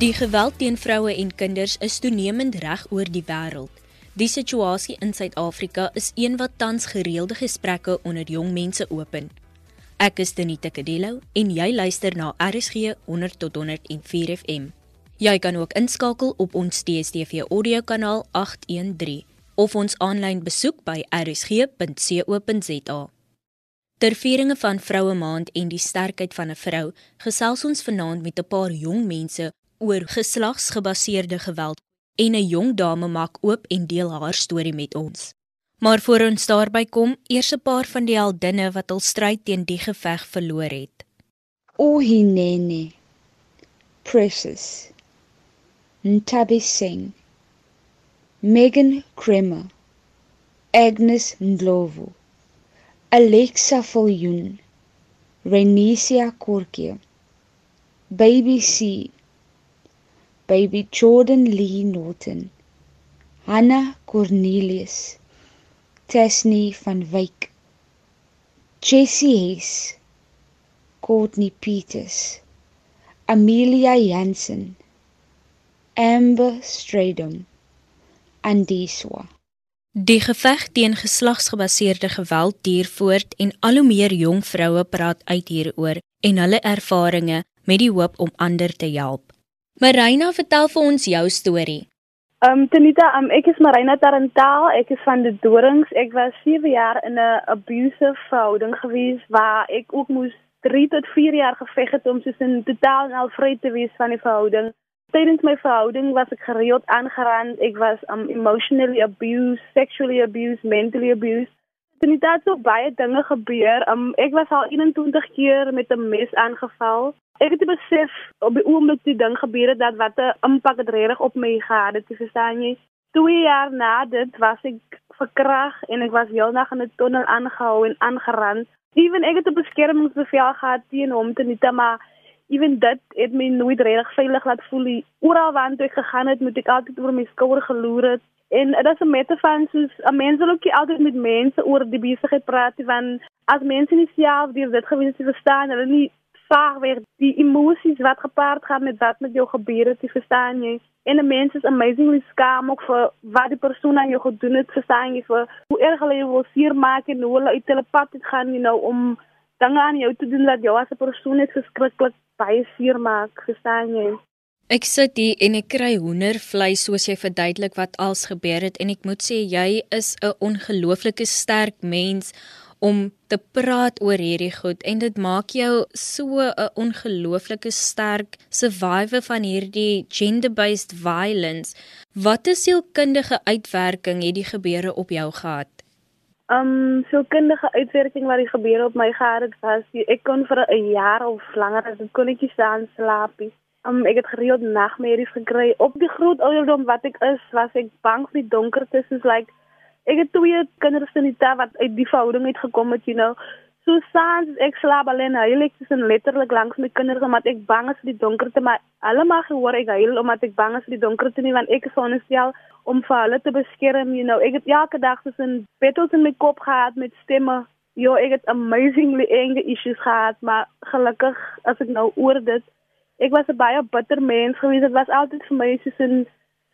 Die geweld teen vroue en kinders is toenemend reg oor die wêreld. Die situasie in Suid-Afrika is een wat tans gereelde gesprekke onder jong mense open. Ek is Denita Kadelo en jy luister na RSG 100 tot 104 FM. Jy kan ook inskakel op ons DStv audiokanaal 813 of ons aanlyn besoek by rsg.co.za. Ter vieringe van Vroue Maand en die sterkheid van 'n vrou, gesels ons vanaand met 'n paar jong mense oor geslagsgebaseerde geweld en 'n jong dame maak oop en deel haar storie met ons. Maar voor ons daarby kom, eers 'n paar van die heldinne wat al stryd teen die geveg verloor het. Uhinene Precious Ntabi Singh Megan Kramer Agnes Ndlovu Alexa Viljoen Renisia Korkie Baby C baby Jordan Lee Norton, Hannah Cornelius, Tesney van Wyk, Jessie Hess, Courtney Peters, Amelia Jansen, Amber Stradom, Andiswa. Die geveg teen geslagsgebaseerde geweld duur voort en al hoe meer jong vroue praat uit hieroor en hulle ervarings met die hoop om ander te help. Marina, vertel vir ons jou storie. Um Tenita, um ek is Marina Tarantaal, ek is van die Dorings. Ek was 7 jaar in 'n abusive verhouding gewees waar ek ook moes 3 tot 4 jaar geveg het om soos in totaal en al vry te wees van die verhouding. Tydens my verhouding was ek gereeld aangerand. Ek was um emotionally abused, sexually abused, mentally abused. Tenita, so baie dinge gebeur. Um ek was al 21 keer met 'n mes aangeval ek het besef op die oomblik die ding gebeur het dat wat 'n impak dit regtig op my gehad het, verstaan jy? 2 jaar na dit was ek verkrag en ek was heeldag in 'n tunnel aangehou en aangerand. Ewen ek het 'n beskermingsbevel gehad teen hom te net maar ewen dit het my nooit regtig veilig laat voel nie. Oral waar ek gegaan het, moet ek altyd oor my skouer geloer het. En dit is 'n metafoor soos 'n mens wil ook altyd met mense oor die besigheid praat want as mense nie self deur dit gewens te verstaan, hulle nie vaag weer die emosies wat gepaard gaan met wat met jou gebeur het, jy verstaan jy? En 'n mens is amazingly skaam ook vir wat die persoon aan jou gedoen het, verstaan jy? Vir hoe erg hulle jou wil seer maak en hoe hulle uit hulle pad het gaan, know, om dinge aan jou te doen dat jou as 'n persoon net verskriklik baie seer maak, verstaan jy? Ek sit hier en ek kry hoendervleis soos jy verduidelik wat als gebeur het en ek moet sê jy is 'n ongelooflike sterk mens om te praat oor hierdie goed en dit maak jou so 'n ongelooflike sterk survivor van hierdie gender-based violence. Wat is sielkundige uitwerking het die gebeure op jou gehad? Um sielkundige uitwerking wat die gebeure op my gehad het was ek kon vir 'n jaar of langer as ek kon net staan slaap. Um ek het gereeld nagmerries gekry. Op die groot ouderdom wat ek is, was ek bang vir die donkerte soos like ek het twee kinders in die tyd wat uit die verhouding uit gekom het, you know. So saans ek slaap alleen, huil ek tussen letterlik langs my kinders omdat ek bang is vir die donkerte, maar hulle mag hoor ek huil omdat ek bang is vir die donkerte nie want ek is onnestel om vir hulle te beskerm, you know. Ek het elke dag tussen battles in my kop gehad met stemme. Jo, ek het amazingly anger issues gehad, maar gelukkig as ek nou oor dit, ek was 'n baie bitter mens gewees. Dit was altyd vir my soos 'n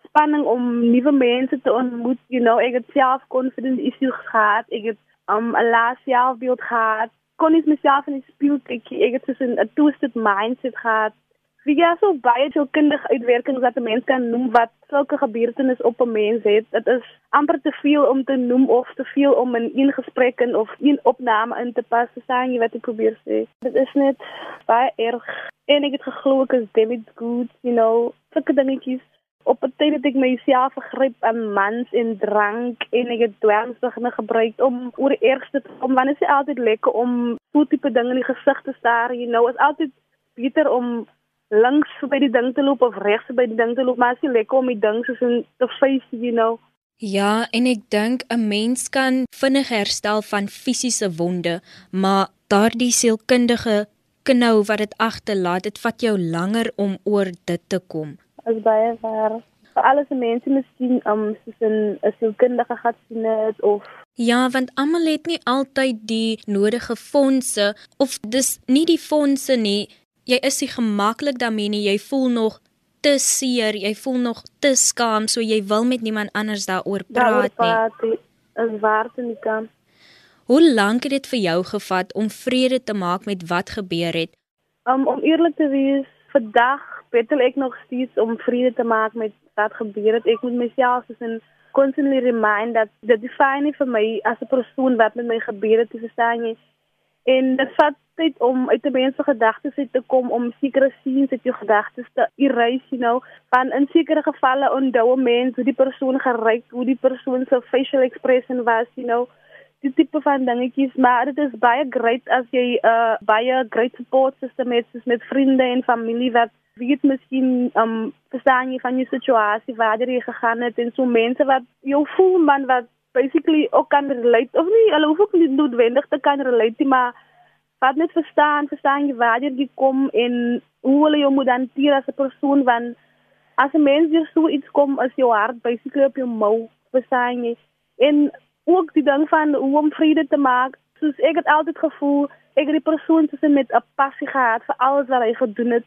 spanning om nuwe mense te ontmoet. You know, ek het self confidence issues gehad. Ek het um 'n laas selfbeeld gehad. Kon nie myself in die spieël kyk. Ek het so 'n twisted mindset gehad. Wie ja so baie so kindige uitwerkings wat 'n mens kan noem wat sulke gebeurtenisse op 'n mens het. Dit is amper te veel om te noem of te veel om in een gesprek en of een opname in te pas. Verstaan jy wat ek probeer sê? Dit is net baie erg. En ek het geglo ek is damaged goods, you know, sulke dingetjies op 'n tyd het ek myself gegryp aan mans en drank en ek het dwelmsmiddels gebruik om oor ergste te kom want dit is altyd lekker om so tipe dinge in die gesig te staar you know is altyd beter om langs by die ding te loop of regs by die ding te loop maar as jy lekker om die ding soos in te face you know Ja, en ek dink 'n mens kan vinnig herstel van fisiese wonde, maar daardie sielkundige knou wat dit agterlaat, dit vat jou langer om oor dit te kom is baie waar. Vir alles mense miskien om um, soos 'n 'n sielkundige gehad sien het of Ja, want almal het nie altyd die nodige fondse of dis nie die fondse nie. Jy is nie gemaklik daarmee nie. Jy voel nog te seer, jy voel nog te skaam, so jy wil met niemand anders daaroor praat nie. Is waar te nie kan. Hoe lank het dit vir jou gevat om vrede te maak met wat gebeur het? Um, om eerlik te wees, vandag betel ek nog steeds om vrede te maak met wat gebeur het. Ek moet myself soos in constantly remind dat dit define vir my as 'n persoon wat met my gebeur het, te verstaan jy? En dit vat tyd om uit 'n mens se gedagtes te kom om sekere scenes uit jou gedagtes te erase, you know, van in sekere gevalle onthou 'n mens hoe die persoon geryk, hoe die persoon se facial expression was, you know. Die tipe van dingetjies maar dit is baie great as jy 'n uh, baie great support system het soos met vriende en familie wat weet miskien um verstaan jy van jou situasie waar jy gegaan het en so mense wat jou voel man wat basically ook kan relate of nie hulle hoef ook nie noodwendig te kan relate maar wat net verstaan verstaan jy waar jy kom en hoe hulle jou moet hanteer as 'n persoon van as 'n mens hier so iets kom as jou hart basically op jou mou verstaan jy en ook die ding van hoe om vrede te maak. Soos ek het altyd gevoel ek het die persoon tussen met 'n passie gehad vir alles wat hy gedoen het.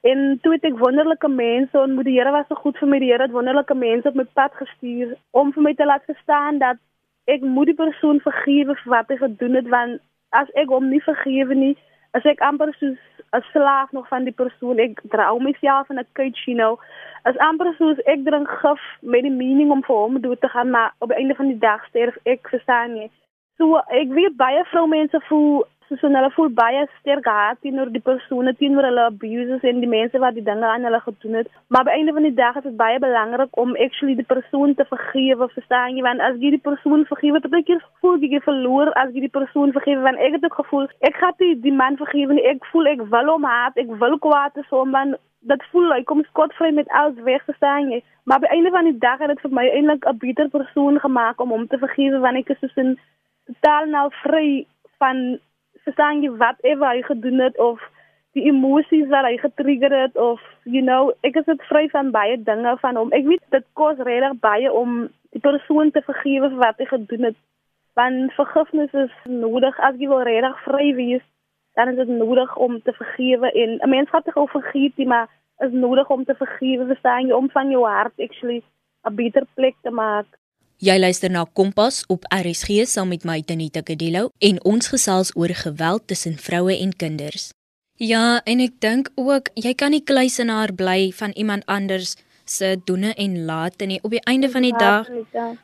En toe het ek wonderlike mense ontmoet. Die Here was so goed vir my. Die Here het wonderlike mense op my pad gestuur om vir my te laat verstaan dat ek moet die persoon vergewe vir wat hy gedoen het want as ek hom nie vergewe nie, as ek amper soos 'n slaaf nog van die persoon, ek dra myself in 'n you know as amper soos ek drink gif met die meaning om vir hom dood te gaan maar op die einde van die dag sterf ek verstaan nie. So ek weet baie vroumense voel soos hulle voel baie sterk haat teenoor die persone teenoor hulle abuses en die mense wat die dinge aan hulle gedoen het. Maar die einde van die dag is dit baie belangrik om actually die persoon te vergewe, verstaan jy? Want as jy die persoon vergewe, dan dink jy voel jy verloor as jy die persoon vergewe want ek het ook gevoel ek gaan die, die man vergewe nie. Ek voel ek wil hom haat, ek wil kwaad te so man dat voel hy kom skotvry met alles weg te staan jy. Maar by einde van die dag het dit vir my eintlik 'n beter persoon gemaak om hom te vergewe wanneer ek is in totaal nou vry van verstaan jy wat ever hy gedoen het of die emosies wat hy getrigger het of you know ek is dit vry van baie dinge van hom. Ek weet dit kos regtig baie om die persoon te vergewe vir wat hy gedoen het. Want vergifnis is nodig as jy wil regtig vry wees dan is dit nodig om te vergewe en 'n mens gaan tog vergeet, maar is nodig om te vergewe, verstaan jy, om van jou hart actually 'n beter plek te maak. Jy luister na Kompas op RSG saam met my Tanita Kadelo en ons gesels oor geweld tussen vroue en kinders. Ja, en ek dink ook jy kan nie kluisenaar bly van iemand anders se doene en late nie. Op die einde van die dag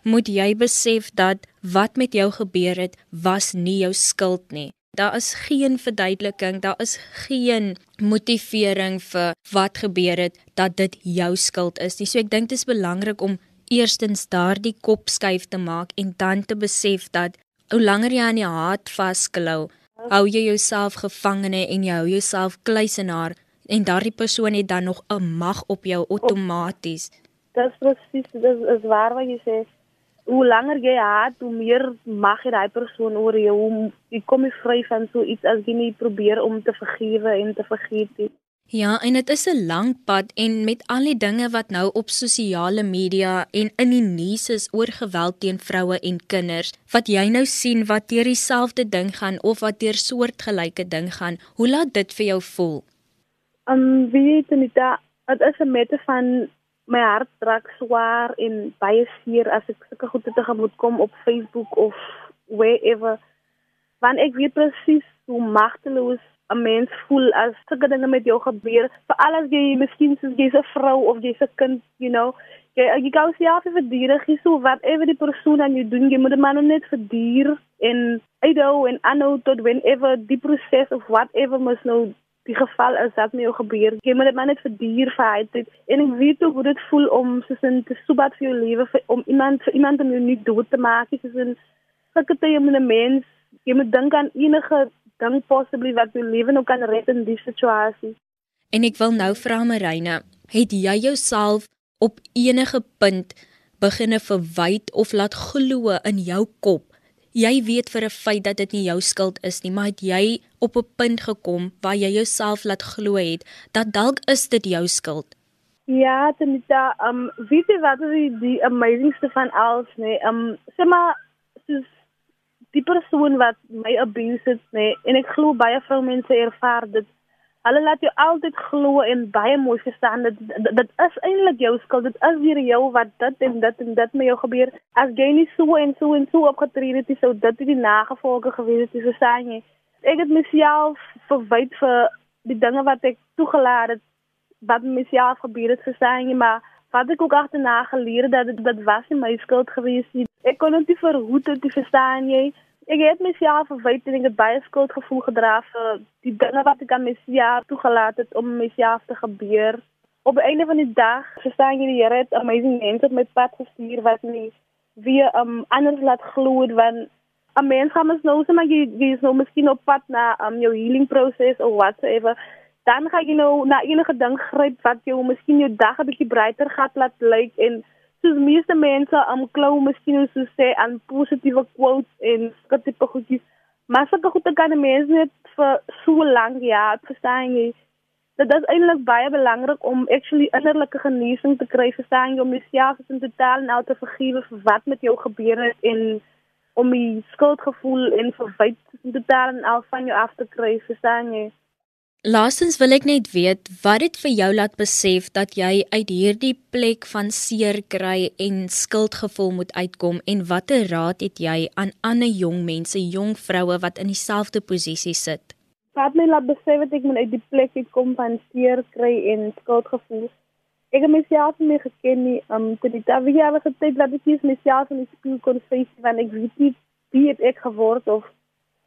moet jy besef dat wat met jou gebeur het was nie jou skuld nie. Daar is geen verduideliking, daar is geen motivering vir wat gebeur het dat dit jou skuld is nie. So ek dink dit is belangrik om eerstens daardie kop skuif te maak en dan te besef dat hoe langer jy aan die haat vasklou, hou jy jouself gevangene en jy hou jouself kluisenaar en daardie persoon het dan nog 'n mag op jou outomaties. Dis presies, dis is waar wat jy sê hoe langer jy haat, hoe meer mag jy daai persoon oor jou. Jy kom nie vry van so iets as jy nie probeer om te vergewe en te vergeet nie. Ja, en dit is 'n lang pad en met al die dinge wat nou op sosiale media en in die nuus is oor geweld teen vroue en kinders, wat jy nou sien wat deur dieselfde ding gaan of wat deur soortgelyke ding gaan, hoe laat dit vir jou voel? Um weet jy net dat dit is 'n mate van my hart trek swaar en baie seer as ek sulke goede te gemoed kom op Facebook of wherever. Want ek weet presies hoe magteloos 'n mens voel as sulke dinge met jou gebeur. Veral as jy miskien soos jy's 'n vrou of jy's 'n kind, you know, jy jy gou vir diere, jy so whatever die persoon aan jou doen, jy moet dit maar net vir dier en and I know that whenever die proses of whatever must know die geval is dat my gebeur. Jy moet dit maar net vir duur verheid het. En ek weet hoe dit voel om soos in te sobat vir jou lewe om iemand vir iemand om jou nie dood te maak. Soos in sulke tye met 'n mens, jy moet dink aan enige ding possibly wat jou lewe nou kan red in die situasie. En ek wil nou vra Marina, het jy jouself op enige punt beginne verwyd of laat glo in jou kop jy weet vir 'n feit dat dit nie jou skuld is nie, maar het jy op 'n punt gekom waar jy jouself laat glo het dat dalk is dit jou skuld? Ja, Tanita, um weet jy wat is die, die amazingste van alles, nee? Um sê maar die persoon wat my abuse het, nee, en ek glo baie vroumense ervaar dit Hulle laat jou altyd glo en baie mooi verstaan dat dit is eintlik jou skuld. Dit is weer jou wat dit en dit en dit met jou gebeur. As jy nie so en so en so opgetree het, sou dit die nagevolge gewees het, verstaan jy? Ek het myself verwyd vir die dinge wat ek toegelaat het wat myself gebeur het, verstaan jy, maar wat ek ook agterna geleer dat dit was nie my skuld gewees nie. Ek kon dit verhoed, dit verstaan jy? Ek het myself verwyd en ek het baie skuldgevoel gedra vir die dinge wat ek aan myself toegelaat het om myself te gebeur. Op die einde van die dag, verstaan jy die Here het amazing mense op my pad gestuur wat my weer um anders laat glo want 'n mens gaan mos nou sommer jy jy is nou miskien op pad na um jou healing proses of whatever. Dan gaan jy nou na enige ding gryp wat jou miskien jou dag 'n bietjie breër gat laat lyk en soos meeste mense am klou miskien so sê aan positiewe quotes en sulke goedjies. Maar sulke goede kan mense net vir so lank ja, verstaan jy? Dit is eintlik baie belangrik om actually innerlike genesing te kry, verstaan jy, om jouself in totaal nou te vergewe vir wat met jou gebeur het en om die skuldgevoel en verwyte in totaal en al van jou af te kry, verstaan jy? Laastens wil ek net weet wat het vir jou laat besef dat jy uit hierdie plek van seer kry en skuldgevoel moet uitkom en watter raad het jy aan ander jong mense, jong vroue wat in dieselfde posisie sit? Wat my laat besef dat ek moet uit die plek uitkom van seer kry en skuldgevoel. Ek het myself nie geken nie, um toe die dag wie al gesê dat ek nie myself in die skool kon face want ek weet nie wie ek geword of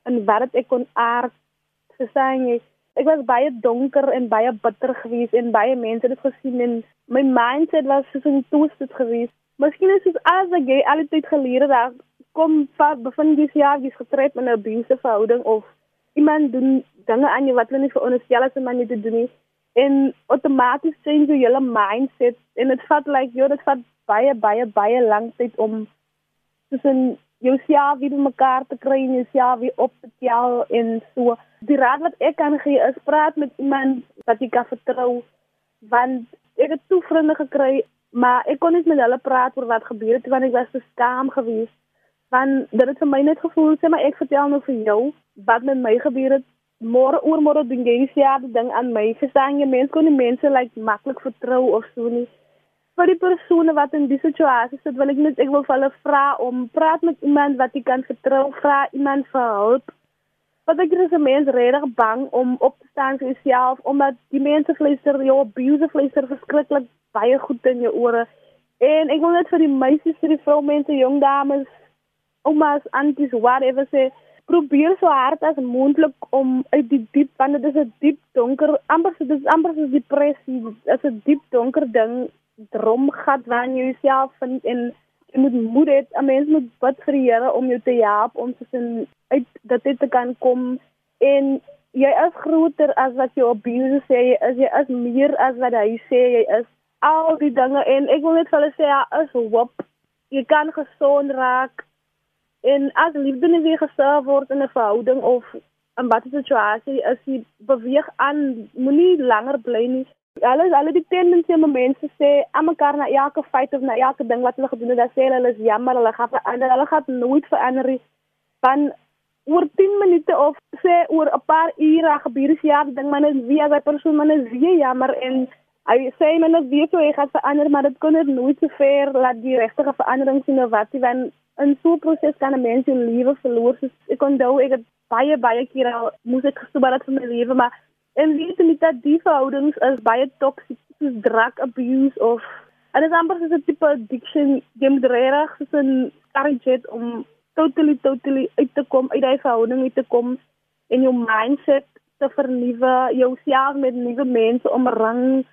en wat ek kon aard gesien het ek was baie donker en baie bitter geweest en baie mense het dit gesien en my mindset was so 'n twisted geweest. Miskien is dit as ek jy altyd geleer het kom van bevind jy ja, jy's getref in 'n abusive verhouding of iemand doen dinge aan jou wat hulle nie veronderstel is om aan jou te doen nie en outomaties change jou hele mindset en dit vat like jy dit vat baie baie baie lank tyd om tussen jouself weer mekaar te kry en jouself weer op te tel en so. Die raad wat ek kan gee is praat met iemand wat jy kan vertrou want ek het toe vriende gekry maar ek kon nie met hulle praat oor wat gebeur het want ek was te skaam geweest. Want dit het vir my net gevoel sê maar ek vertel nou vir jou wat met my gebeur het. Môre oor môre doen jy dieselfde ding aan my. Verstaan jy mense kon nie mense like maklik vertrou of so nie vir die persone wat in die situasie sit, wil ek net ek wil hulle vra om praat met iemand wat jy kan vertrou, vra iemand vir hulp. Want ek is 'n mens regtig bang om op te staan vir jouself omdat die mense fluister jou abuse fluister verskriklik baie goed in jou ore. En ek wil net vir die meisies, vir die vroumense, jong dames, oumas, aunties, whatever sê probeer so hard as moontlik om uit die diep want dit is 'n diep donker amper dit is amper soos depressie dit is 'n diep donker ding dromgat waarin jy jouself vind en jy moet moed hê 'n mens moet bid vir die Here om jou te help om tussen uit dit te kan kom. En jy is groter as wat jy abuse sê jy is. Jy is meer as wat hy sê jy is. Al die dinge. En ek wil net vir hulle sê is hoop. Jy kan gesond raak. En as liefde nie weer geserve word in 'n verhouding of in watter situasie is jy beweeg aan. Moenie langer bly nie Hulle hulle die tendensie om mense sê aan mekaar na elke feit of na elke ding wat hulle gedoen het, dan sê hulle is jammer, hulle gaan verander, hulle gaan nooit verander nie. Van oor 10 minute of sê oor 'n paar ure gebeur is ja, ding man is wie as 'n persoon man is wie jammer en hy sê men is wie so hy gaan verander, maar dit kon nooit so ver laat die regte verandering sien of wat, want in so 'n proses kan 'n mens jou lewe verloor. So, ek onthou ek het baie baie keer al moes ek gestoor het vir my lewe, maar En weet jy dat die verhoudings is baie toksiek, soos drug abuse of en dit is amper soos 'n tipe addiction, jy moet regtig soos 'n target om totally totally uit te kom uit daai verhouding uit te kom en jou mindset te vernuwe, jouself met nuwe mense omring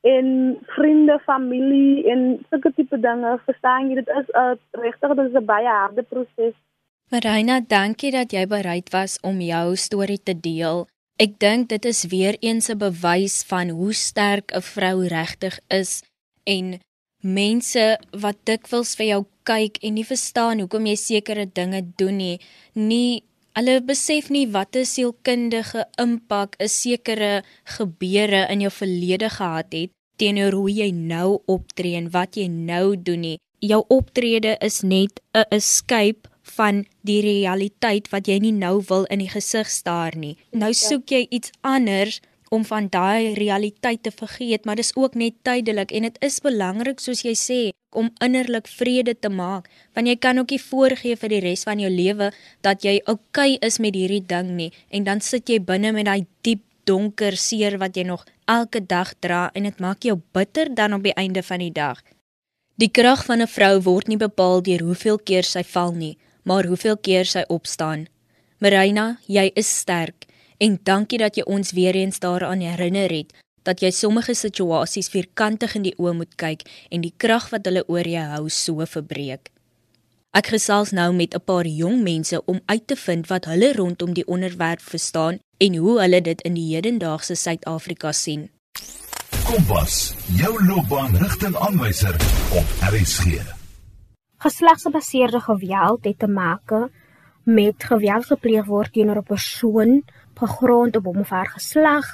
en vriende, familie en sulke tipe dinge. Verstaan jy, dit is 'n regtig dit is 'n baie harde proses. Marina, dankie dat jy bereid was om jou storie te deel. Ek dink dit is weer eens 'n bewys van hoe sterk 'n vrou regtig is en mense wat dikwels vir jou kyk en nie verstaan hoekom jy sekere dinge doen nie, nie hulle besef nie wat 'n sielkundige impak 'n sekere gebeure in jou verlede gehad het teenoor hoe jy nou optree en wat jy nou doen nie. Jou optrede is net 'n escape van die realiteit wat jy nie nou wil in die gesig staar nie. Nou soek jy iets anders om van daai realiteit te vergeet, maar dis ook net tydelik en dit is belangrik soos jy sê om innerlik vrede te maak, want jy kan ook nie voorgee vir die res van jou lewe dat jy oukei okay is met hierdie ding nie en dan sit jy binne met daai diep donker seer wat jy nog elke dag dra en dit maak jou bitter dan op die einde van die dag. Die krag van 'n vrou word nie bepaal deur hoeveel keer sy val nie, maar hoeveel keer sy opstaan. Marina, jy is sterk en dankie dat jy ons weer eens daaraan herinner het dat jy sommige situasies vierkantig in die oë moet kyk en die krag wat hulle oor jou hou so verbreek. Ek gesels nou met 'n paar jong mense om uit te vind wat hulle rondom die onderwerp verstaan en hoe hulle dit in die hedendaagse Suid-Afrika sien. Kompas, jou loopbaanrigtingaanwyser op RSG. Geslagsgebaseerde geweld het te maak met geweld gepleeg word teenoor 'n persoon gegrond op hom of haar geslag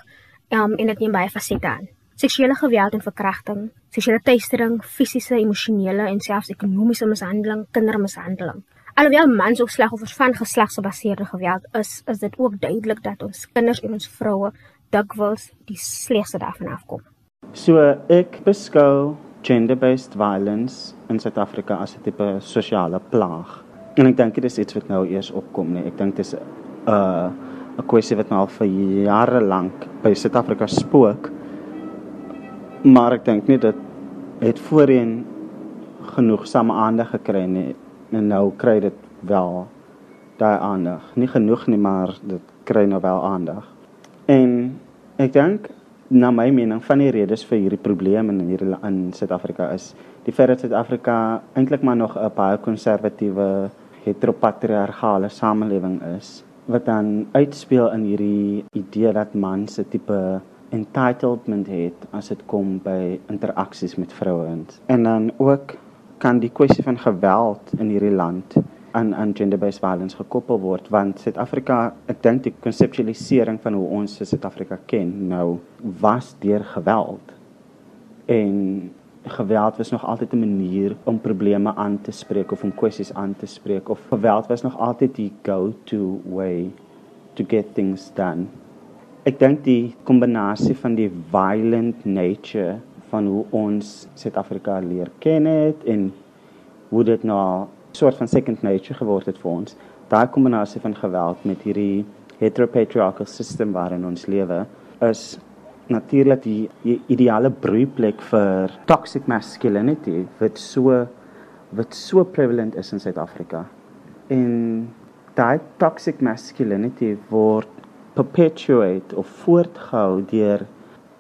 um, en dit neem baie fasette aan. Seksuele geweld en verkrachting, seksuele teistering, fisiese, emosionele en selfs ekonomiese mishandeling, kindermishandeling. Alhoewel mans ook slagoffers van geslagsgebaseerde geweld is, is dit ook duidelik dat ons kinders en ons vroue dikwels die slegste daarvan afkom. So ek beskou gender-based violence in Suid-Afrika as 'n tipe sosiale plaag. En ek dink dit is iets wat nou eers opkom nie. Ek dink dit is 'n uh, 'n kwessie wat nou al vir jare lank by Suid-Afrika spook. Maar ek dink nie dit het voorheen genoeg same aandag gekry nie. En nou kry dit wel daai aandag. Nie genoeg nie, maar dit kry nou wel aandag. En ek dink na my mening van die redes vir hierdie probleme in hierdie in Suid-Afrika is die feit dat Suid-Afrika eintlik maar nog 'n baie konservatiewe heteropatriargale samelewing is wat dan uitspeel in hierdie idee dat mans 'n tipe entitlement het as dit kom by interaksies met vrouens. En dan ook kan die kwessie van geweld in hierdie land aan aan gender-based violence gekoppel word want Suid-Afrika, ek dink die konseptualisering van hoe ons Suid-Afrika ken nou was deur geweld. En geweld was nog altyd 'n manier om probleme aan te spreek of om kwessies aan te spreek of geweld was nog altyd die go-to way to get things done. Ek dink die kombinasie van die violent nature van hoe ons Suid-Afrika leer ken het en hoe dit nou soort van second nature geword het vir ons. Daai kombinasie van geweld met hierdie heteropatriarchal system waarin ons lewe is natuurlik die, die ideale broeiplek vir toxic masculinity wat so wat so prevalent is in Suid-Afrika. En daai toxic masculinity word perpetuate of voortgehou deur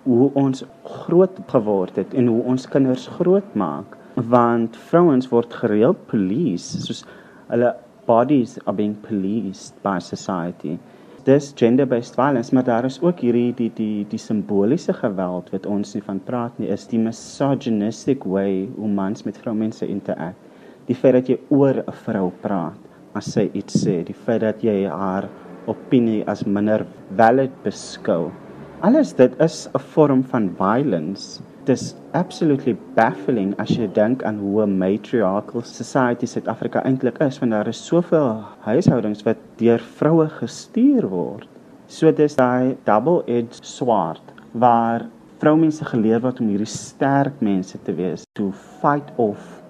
hoe ons groot geword het en hoe ons kinders grootmaak want vrouens word gereeld police soos hulle bodies are being policed by society. Dis gender based violence maar daar is ook hierdie die die die simboliese geweld wat ons nie van praat nie is die misogynistic way hoe mans met vroumense interact. Die feit dat jy oor 'n vrou praat as sy iets sê die feit dat jy haar opinie as minder valid beskou. Alles dit is 'n vorm van violence dis absolutely baffling as jy dink aan hoe 'n matriarchal society Suid-Afrika eintlik is want daar is soveel huishoudings wat deur vroue gestuur word. So dis daai double-edged sword waar vroumense geleer word om hierdie sterk mense te wees to fight off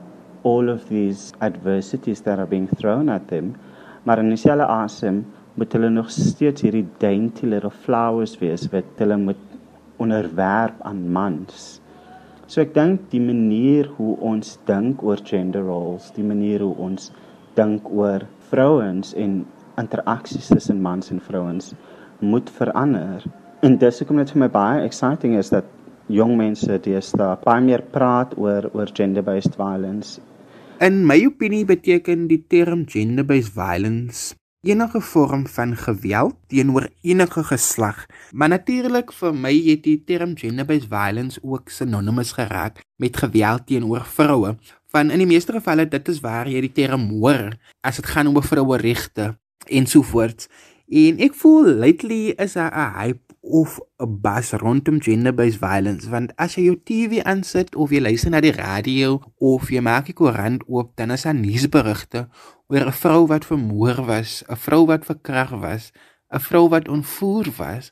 all of these adversities that are being thrown at them. Maar in dieselfde asem moet hulle nog steeds hierdie dainty little flowers wees wat hulle moet onderwerp aan mans. So ek dink die manier hoe ons dink oor gender roles, die manier hoe ons dink oor vrouens en interaksies tussen mans en vrouens moet verander. En dis hoekom dit vir my baie exciting is dat jong mense deesdae baie meer praat oor oor gender-based violence. In my opinie beteken die term gender-based violence enige vorm van geweld teenoor enige geslag. Maar natuurlik vir my het die term gender-based violence ook synonimes geraak met geweld teenoor vroue. Van in die meeste gevalle dit is waar jy die term hoor as dit gaan oor vroue regte ensovoorts. En ek voel lately is daar 'n hype of 'n bas rondom gender-based violence want as jy jou TV aansit of jy luister na die radio of jy maak die koerant oop dan is daar nuusberigte oor 'n vrou wat vermoor was, 'n vrou wat verkrag was, 'n vrou wat ontvoer was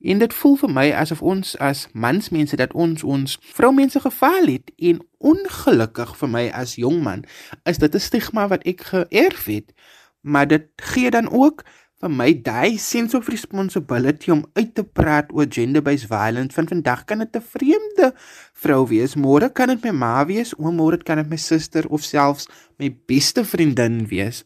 En dit voel vir my asof ons as mansmense dat ons ons vroumense gefaal het en ongelukkig vir my as jong man is dit 'n stigma wat ek geërf het. Maar dit gee dan ook vir my daai sense of responsibility om uit te praat oor gender-based violence. Van vandag kan dit 'n vreemde vrou wees, môre kan dit my ma wees, oomôre kan dit my suster of selfs my beste vriendin wees.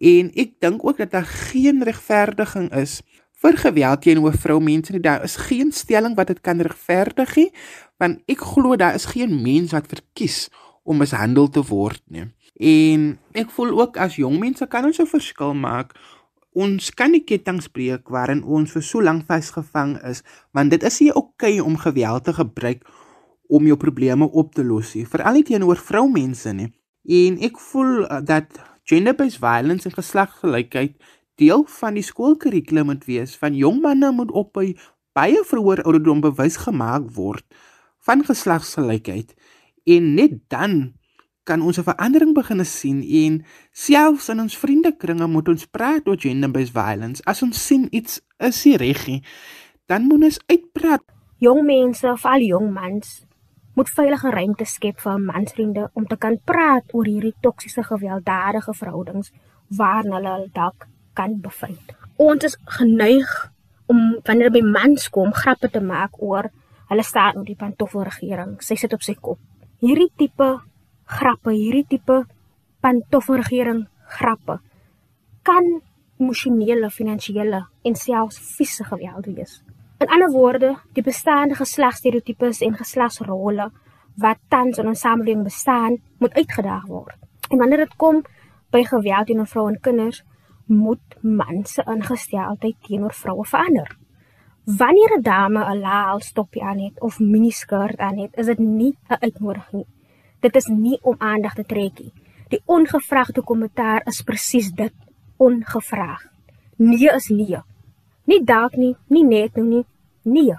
En ek dink ook dat daar geen regverdiging is vir geweld teenoor vroumense nie. Daar is geen stelling wat dit kan regverdig nie, want ek glo daar is geen mens wat verkies om mishandel te word nie. En ek voel ook as jong mense kan ons 'n verskil maak. Ons kan nie kettinge breek waarin ons vir so lank vasgevang is, want dit is nie oukei okay om geweld te gebruik om jou probleme op te los nie, veral nie teenoor vroumense nie. En ek voel uh, dat gender-based violence en geslagsgelykheid deel van die skoolkurrikulum moet wees van jong manne moet op by baie vroeër ouderdom bewus gemaak word van geslagsgelykheid en net dan kan ons 'n verandering begin sien en selfs in ons vriendekringe moet ons praat oor gender-based violence as ons sien iets is nie reg nie dan moet ons uitpraat jong mense of al jong mans moet veilige ruimte skep vir mansvriende om te kan praat oor hierdie toksiese gewelddadige verhoudings waarna hulle dalk kan bevind. Ons is geneig om wanneer by mans kom grappe te maak oor hulle staan op die pantoffelregering. Sy sit op sy kop. Hierdie tipe grappe, hierdie tipe pantoffelregering grappe kan emosionele, finansiële en selfs fisiese geweld wees. In ander woorde, die bestaande geslagsstereotypes en geslagsrolle wat tans in ons samelewing bestaan, moet uitgedaag word. En wanneer dit kom by geweld teen vroue en kinders, moet mans se ingesteldheid teenoor vroue verander. Wanneer 'n dame 'n laal stopie aan het of miniskirt aan het, is dit nie 'n uitnodiging nie. Dit is nie om aandag te trek nie. Die ongevraagde kommentaar is presies dit, ongevraagd. Nee is nee. Nie dalk nie, nie net nou nie, nee.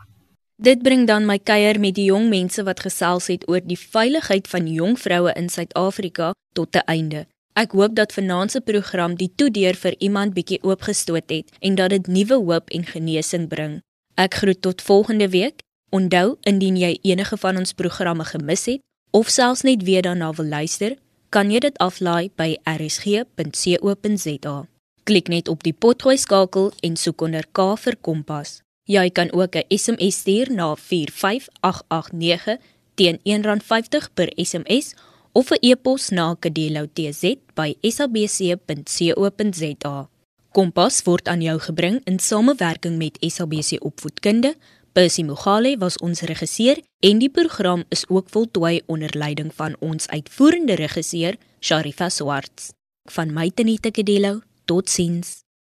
Dit bring dan my kuier met die jong mense wat gesels het oor die veiligheid van jong vroue in Suid-Afrika tot 'n einde. Ek hoop dat vanaand se program die toedeur vir iemand bietjie oopgestoot het en dat dit nuwe hoop en genesing bring. Ek groet tot volgende week. Onthou, indien jy enige van ons programme gemis het of selfs net weer daarna wil luister, kan jy dit aflaai by rsg.co.za. Klik net op die potgooi skakel en soek onder K vir Kompas. Jy kan ook 'n SMS stuur na 45889 teen R1.50 per SMS of 'n e-pos na kadeloutz@sabc.co.za. Kompas word aan jou gebring in samewerking met SABC Opvoedkunde. Percy Mogale was ons regisseur en die program is ook voltooi onder leiding van ons uitvoerende regisseur Sharifa Swarts. Van my Tenita Kadelo, totsiens.